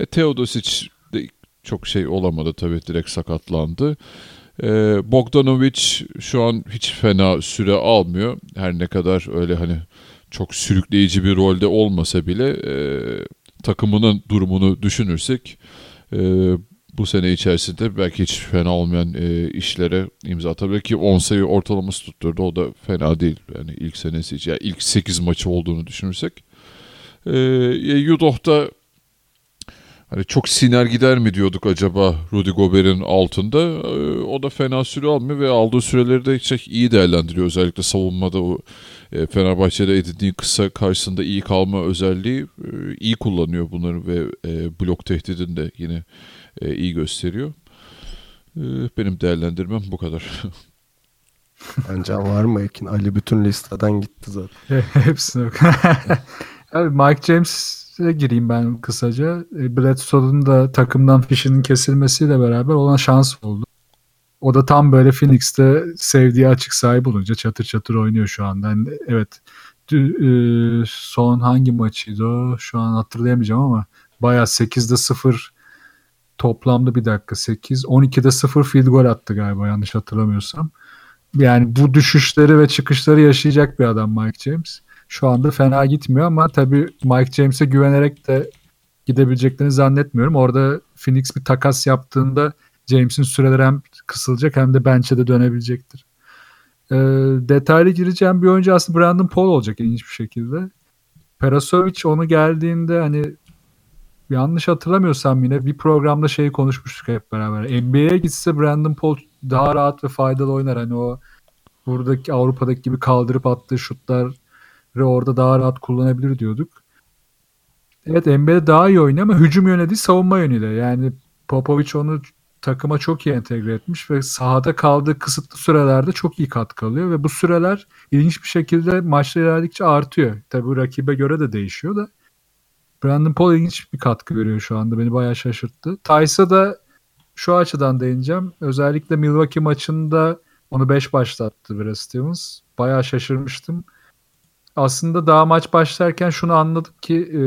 e, Teodosic de çok şey olamadı tabii direkt sakatlandı. E, Bogdanovic şu an hiç fena süre almıyor. Her ne kadar öyle hani çok sürükleyici bir rolde olmasa bile e, takımının durumunu düşünürsek e, bu sene içerisinde belki hiç fena olmayan e, işlere imza atabilir ki 10 sayı ortalaması tutturdu. O da fena değil. Yani ilk senesi için. Yani ilk 8 maçı olduğunu düşünürsek. E, Yudoh'da hani çok siner gider mi diyorduk acaba Rudy Gobert'in altında. E, o da fena süre almıyor ve aldığı süreleri de çok iyi değerlendiriyor. Özellikle savunmada o e, Fenerbahçe'de edindiği kısa karşısında iyi kalma özelliği e, iyi kullanıyor bunları ve e, blok tehdidini de yine e, iyi gösteriyor. E, benim değerlendirmem bu kadar. Bence var mı Ekin? Ali bütün listeden gitti zaten. Hepsine Abi Mike James'e gireyim ben kısaca. E, Bledsoe'nun da takımdan fişinin kesilmesiyle beraber olan şans oldu. O da tam böyle Phoenix'te sevdiği açık sahip olunca çatır çatır oynuyor şu anda. Yani evet e, son hangi maçıydı o? Şu an hatırlayamayacağım ama bayağı 8'de 0 toplamda bir dakika 8 12'de 0 field goal attı galiba yanlış hatırlamıyorsam. Yani bu düşüşleri ve çıkışları yaşayacak bir adam Mike James. Şu anda fena gitmiyor ama tabii Mike James'e güvenerek de gidebileceklerini zannetmiyorum. Orada Phoenix bir takas yaptığında James'in süreleri hem kısılacak hem de bench'e de dönebilecektir. E, detaylı gireceğim bir oyuncu aslında Brandon Paul olacak ilginç bir şekilde. Perasovic onu geldiğinde hani yanlış hatırlamıyorsam yine bir programda şeyi konuşmuştuk hep beraber. NBA'ye gitse Brandon Paul daha rahat ve faydalı oynar. Hani o buradaki Avrupa'daki gibi kaldırıp attığı şutları orada daha rahat kullanabilir diyorduk. Evet NBA'de daha iyi oynuyor ama hücum yönü değil savunma yönüyle. Yani Popovic onu takıma çok iyi entegre etmiş ve sahada kaldığı kısıtlı sürelerde çok iyi katkı alıyor ve bu süreler ilginç bir şekilde maçlar ilerledikçe artıyor. Tabii rakibe göre de değişiyor da Brandon Paul ilginç bir katkı veriyor şu anda. Beni bayağı şaşırttı. Tysa da şu açıdan değineceğim. Özellikle Milwaukee maçında onu 5 başlattı Brad Stevens. Bayağı şaşırmıştım. Aslında daha maç başlarken şunu anladık ki e,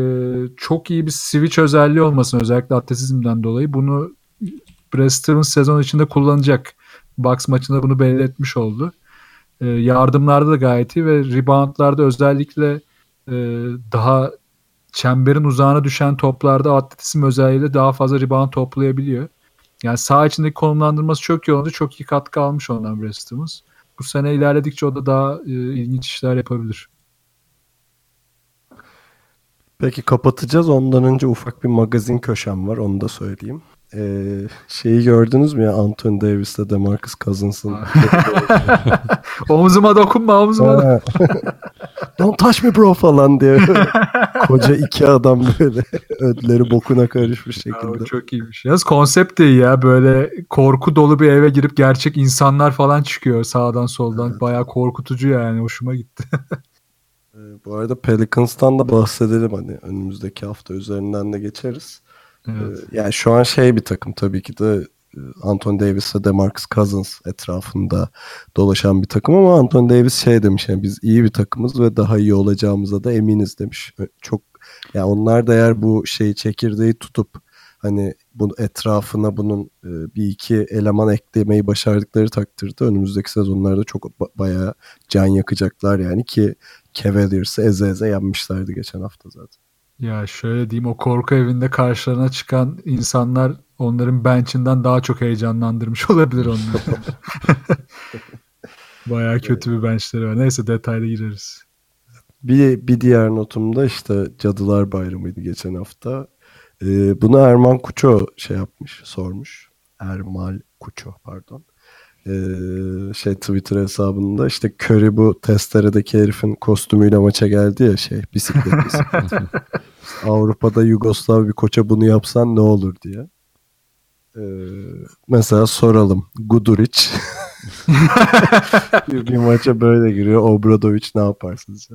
çok iyi bir switch özelliği olmasın özellikle atletizmden dolayı. Bunu Brad Stevens sezon içinde kullanacak. Bucks maçında bunu belli etmiş oldu. E, yardımlarda da gayet iyi ve reboundlarda özellikle e, daha çemberin uzağına düşen toplarda atletizm özelliğiyle daha fazla rebound toplayabiliyor. Yani sağ içindeki konumlandırması çok iyi oldu. Çok iyi katkı almış ondan Stevens. Bu sene ilerledikçe o da daha e, ilginç işler yapabilir. Peki kapatacağız. Ondan önce ufak bir magazin köşem var. Onu da söyleyeyim. Ee, şeyi gördünüz mü ya Anthony Davis'le DeMarcus Cousins'ın omzuma dokunma omzuma. Ha. Don't touch me bro falan diye. Koca iki adam böyle ödleri bokuna karışmış Ya, şekilde. çok iyiymiş. Yalnız konsept de iyi ya. Böyle korku dolu bir eve girip gerçek insanlar falan çıkıyor sağdan soldan. Bayağı korkutucu yani. Hoşuma gitti. Ee, Bu arada Pelicans'tan da bahsedelim hani önümüzdeki hafta üzerinden de geçeriz. Evet. Ee, Yani şu an şey bir takım tabii ki de e, Anthony Davis ve DeMarcus Cousins etrafında dolaşan bir takım ama Anthony Davis şey demiş yani biz iyi bir takımız ve daha iyi olacağımıza da eminiz demiş. Çok yani onlar da eğer bu şeyi çekirdeği tutup hani bu etrafına bunun e, bir iki eleman eklemeyi başardıkları takdirde önümüzdeki sezonlarda çok ba- bayağı can yakacaklar yani ki Cavaliers'ı eze eze yenmişlerdi geçen hafta zaten. Ya şöyle diyeyim o korku evinde karşılarına çıkan insanlar onların bench'inden daha çok heyecanlandırmış olabilir onları. Bayağı kötü bir benchleri var. Neyse detaylı gireriz. Bir, bir diğer notumda işte Cadılar Bayramı'ydı geçen hafta. Ee, bunu Erman Kuço şey yapmış, sormuş. Ermal Kuço pardon. Ee, şey Twitter hesabında işte Curry bu testeredeki herifin kostümüyle maça geldi ya şey bisiklet bisiklet. Avrupa'da Yugoslav bir koça bunu yapsan ne olur diye. Ee, mesela soralım. Guduric bir, maça böyle giriyor. Obradovic ne yapar sizce?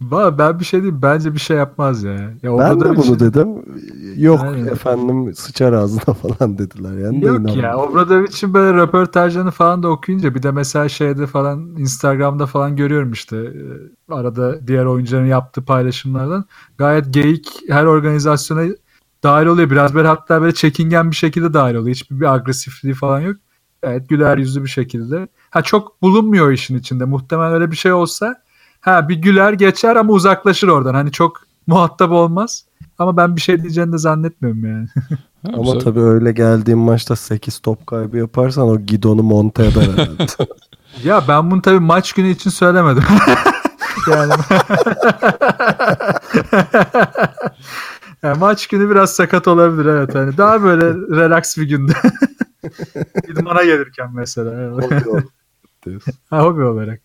Va ben bir şey diyeyim. Bence bir şey yapmaz ya. ya Ben de bunu şey- dedim. Yok Aynen. efendim sıçar ağzına falan dediler. Yani Yok ya Obradovic'in böyle röportajlarını falan da okuyunca bir de mesela şeyde falan Instagram'da falan görüyorum işte e, arada diğer oyuncuların yaptığı paylaşımlardan gayet geyik her organizasyona dahil oluyor. Biraz böyle hatta böyle çekingen bir şekilde dahil oluyor. Hiçbir bir agresifliği falan yok. Evet güler yüzlü bir şekilde. Ha çok bulunmuyor işin içinde. Muhtemelen öyle bir şey olsa ha bir güler geçer ama uzaklaşır oradan. Hani çok muhatap olmaz. Ama ben bir şey diyeceğini de zannetmiyorum yani. Ha, Ama tabii öyle geldiğim maçta 8 top kaybı yaparsan o gidonu monte eder. Ya ben bunu tabii maç günü için söylemedim. yani Ya maç günü biraz sakat olabilir evet. Hani daha böyle relax bir günde. İdmana gelirken mesela. evet. Hobi olur diyorsun. ha, hobi olarak.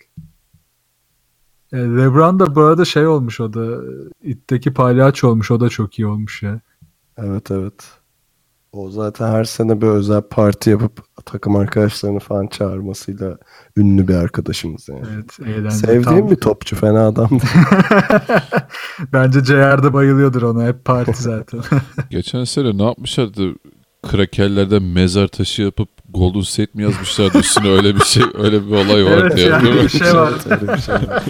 E, LeBron da bu arada şey olmuş o da itteki palyaço olmuş o da çok iyi olmuş ya. evet evet. O zaten her sene bir özel parti yapıp takım arkadaşlarını falan çağırmasıyla ünlü bir arkadaşımız yani. Evet eğlenceli. Sevdiğim Tam- bir topçu fena adam. Bence JR de bayılıyordur ona hep parti zaten. Geçen sene ne yapmışlardı? Krakerlerden mezar taşı yapıp Golden State mi yazmışlardı üstüne öyle bir şey öyle bir olay vardı Evet ya. ya, değil mi? bir şey var. Öyle bir şey var.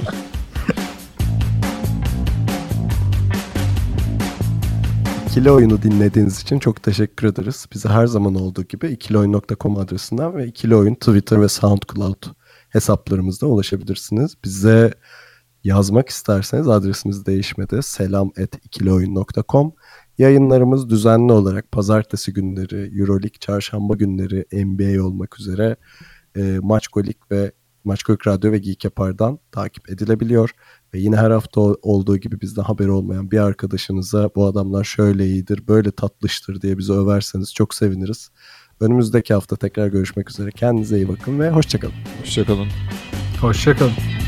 İkili oyunu dinlediğiniz için çok teşekkür ederiz. Bize her zaman olduğu gibi ikilioyun.com adresinden ve ikili oyun Twitter ve SoundCloud hesaplarımızda ulaşabilirsiniz. Bize yazmak isterseniz adresimiz değişmedi. Selam at ikilioyun.com Yayınlarımız düzenli olarak pazartesi günleri, Euroleague, çarşamba günleri, NBA olmak üzere e, Maçkolik ve Maçkolik Radyo ve Geek Yapar'dan takip edilebiliyor. Ve yine her hafta olduğu gibi bizden haberi olmayan bir arkadaşınıza bu adamlar şöyle iyidir, böyle tatlıştır diye bizi överseniz çok seviniriz. Önümüzdeki hafta tekrar görüşmek üzere. Kendinize iyi bakın ve hoşçakalın. Hoşçakalın. Hoşçakalın.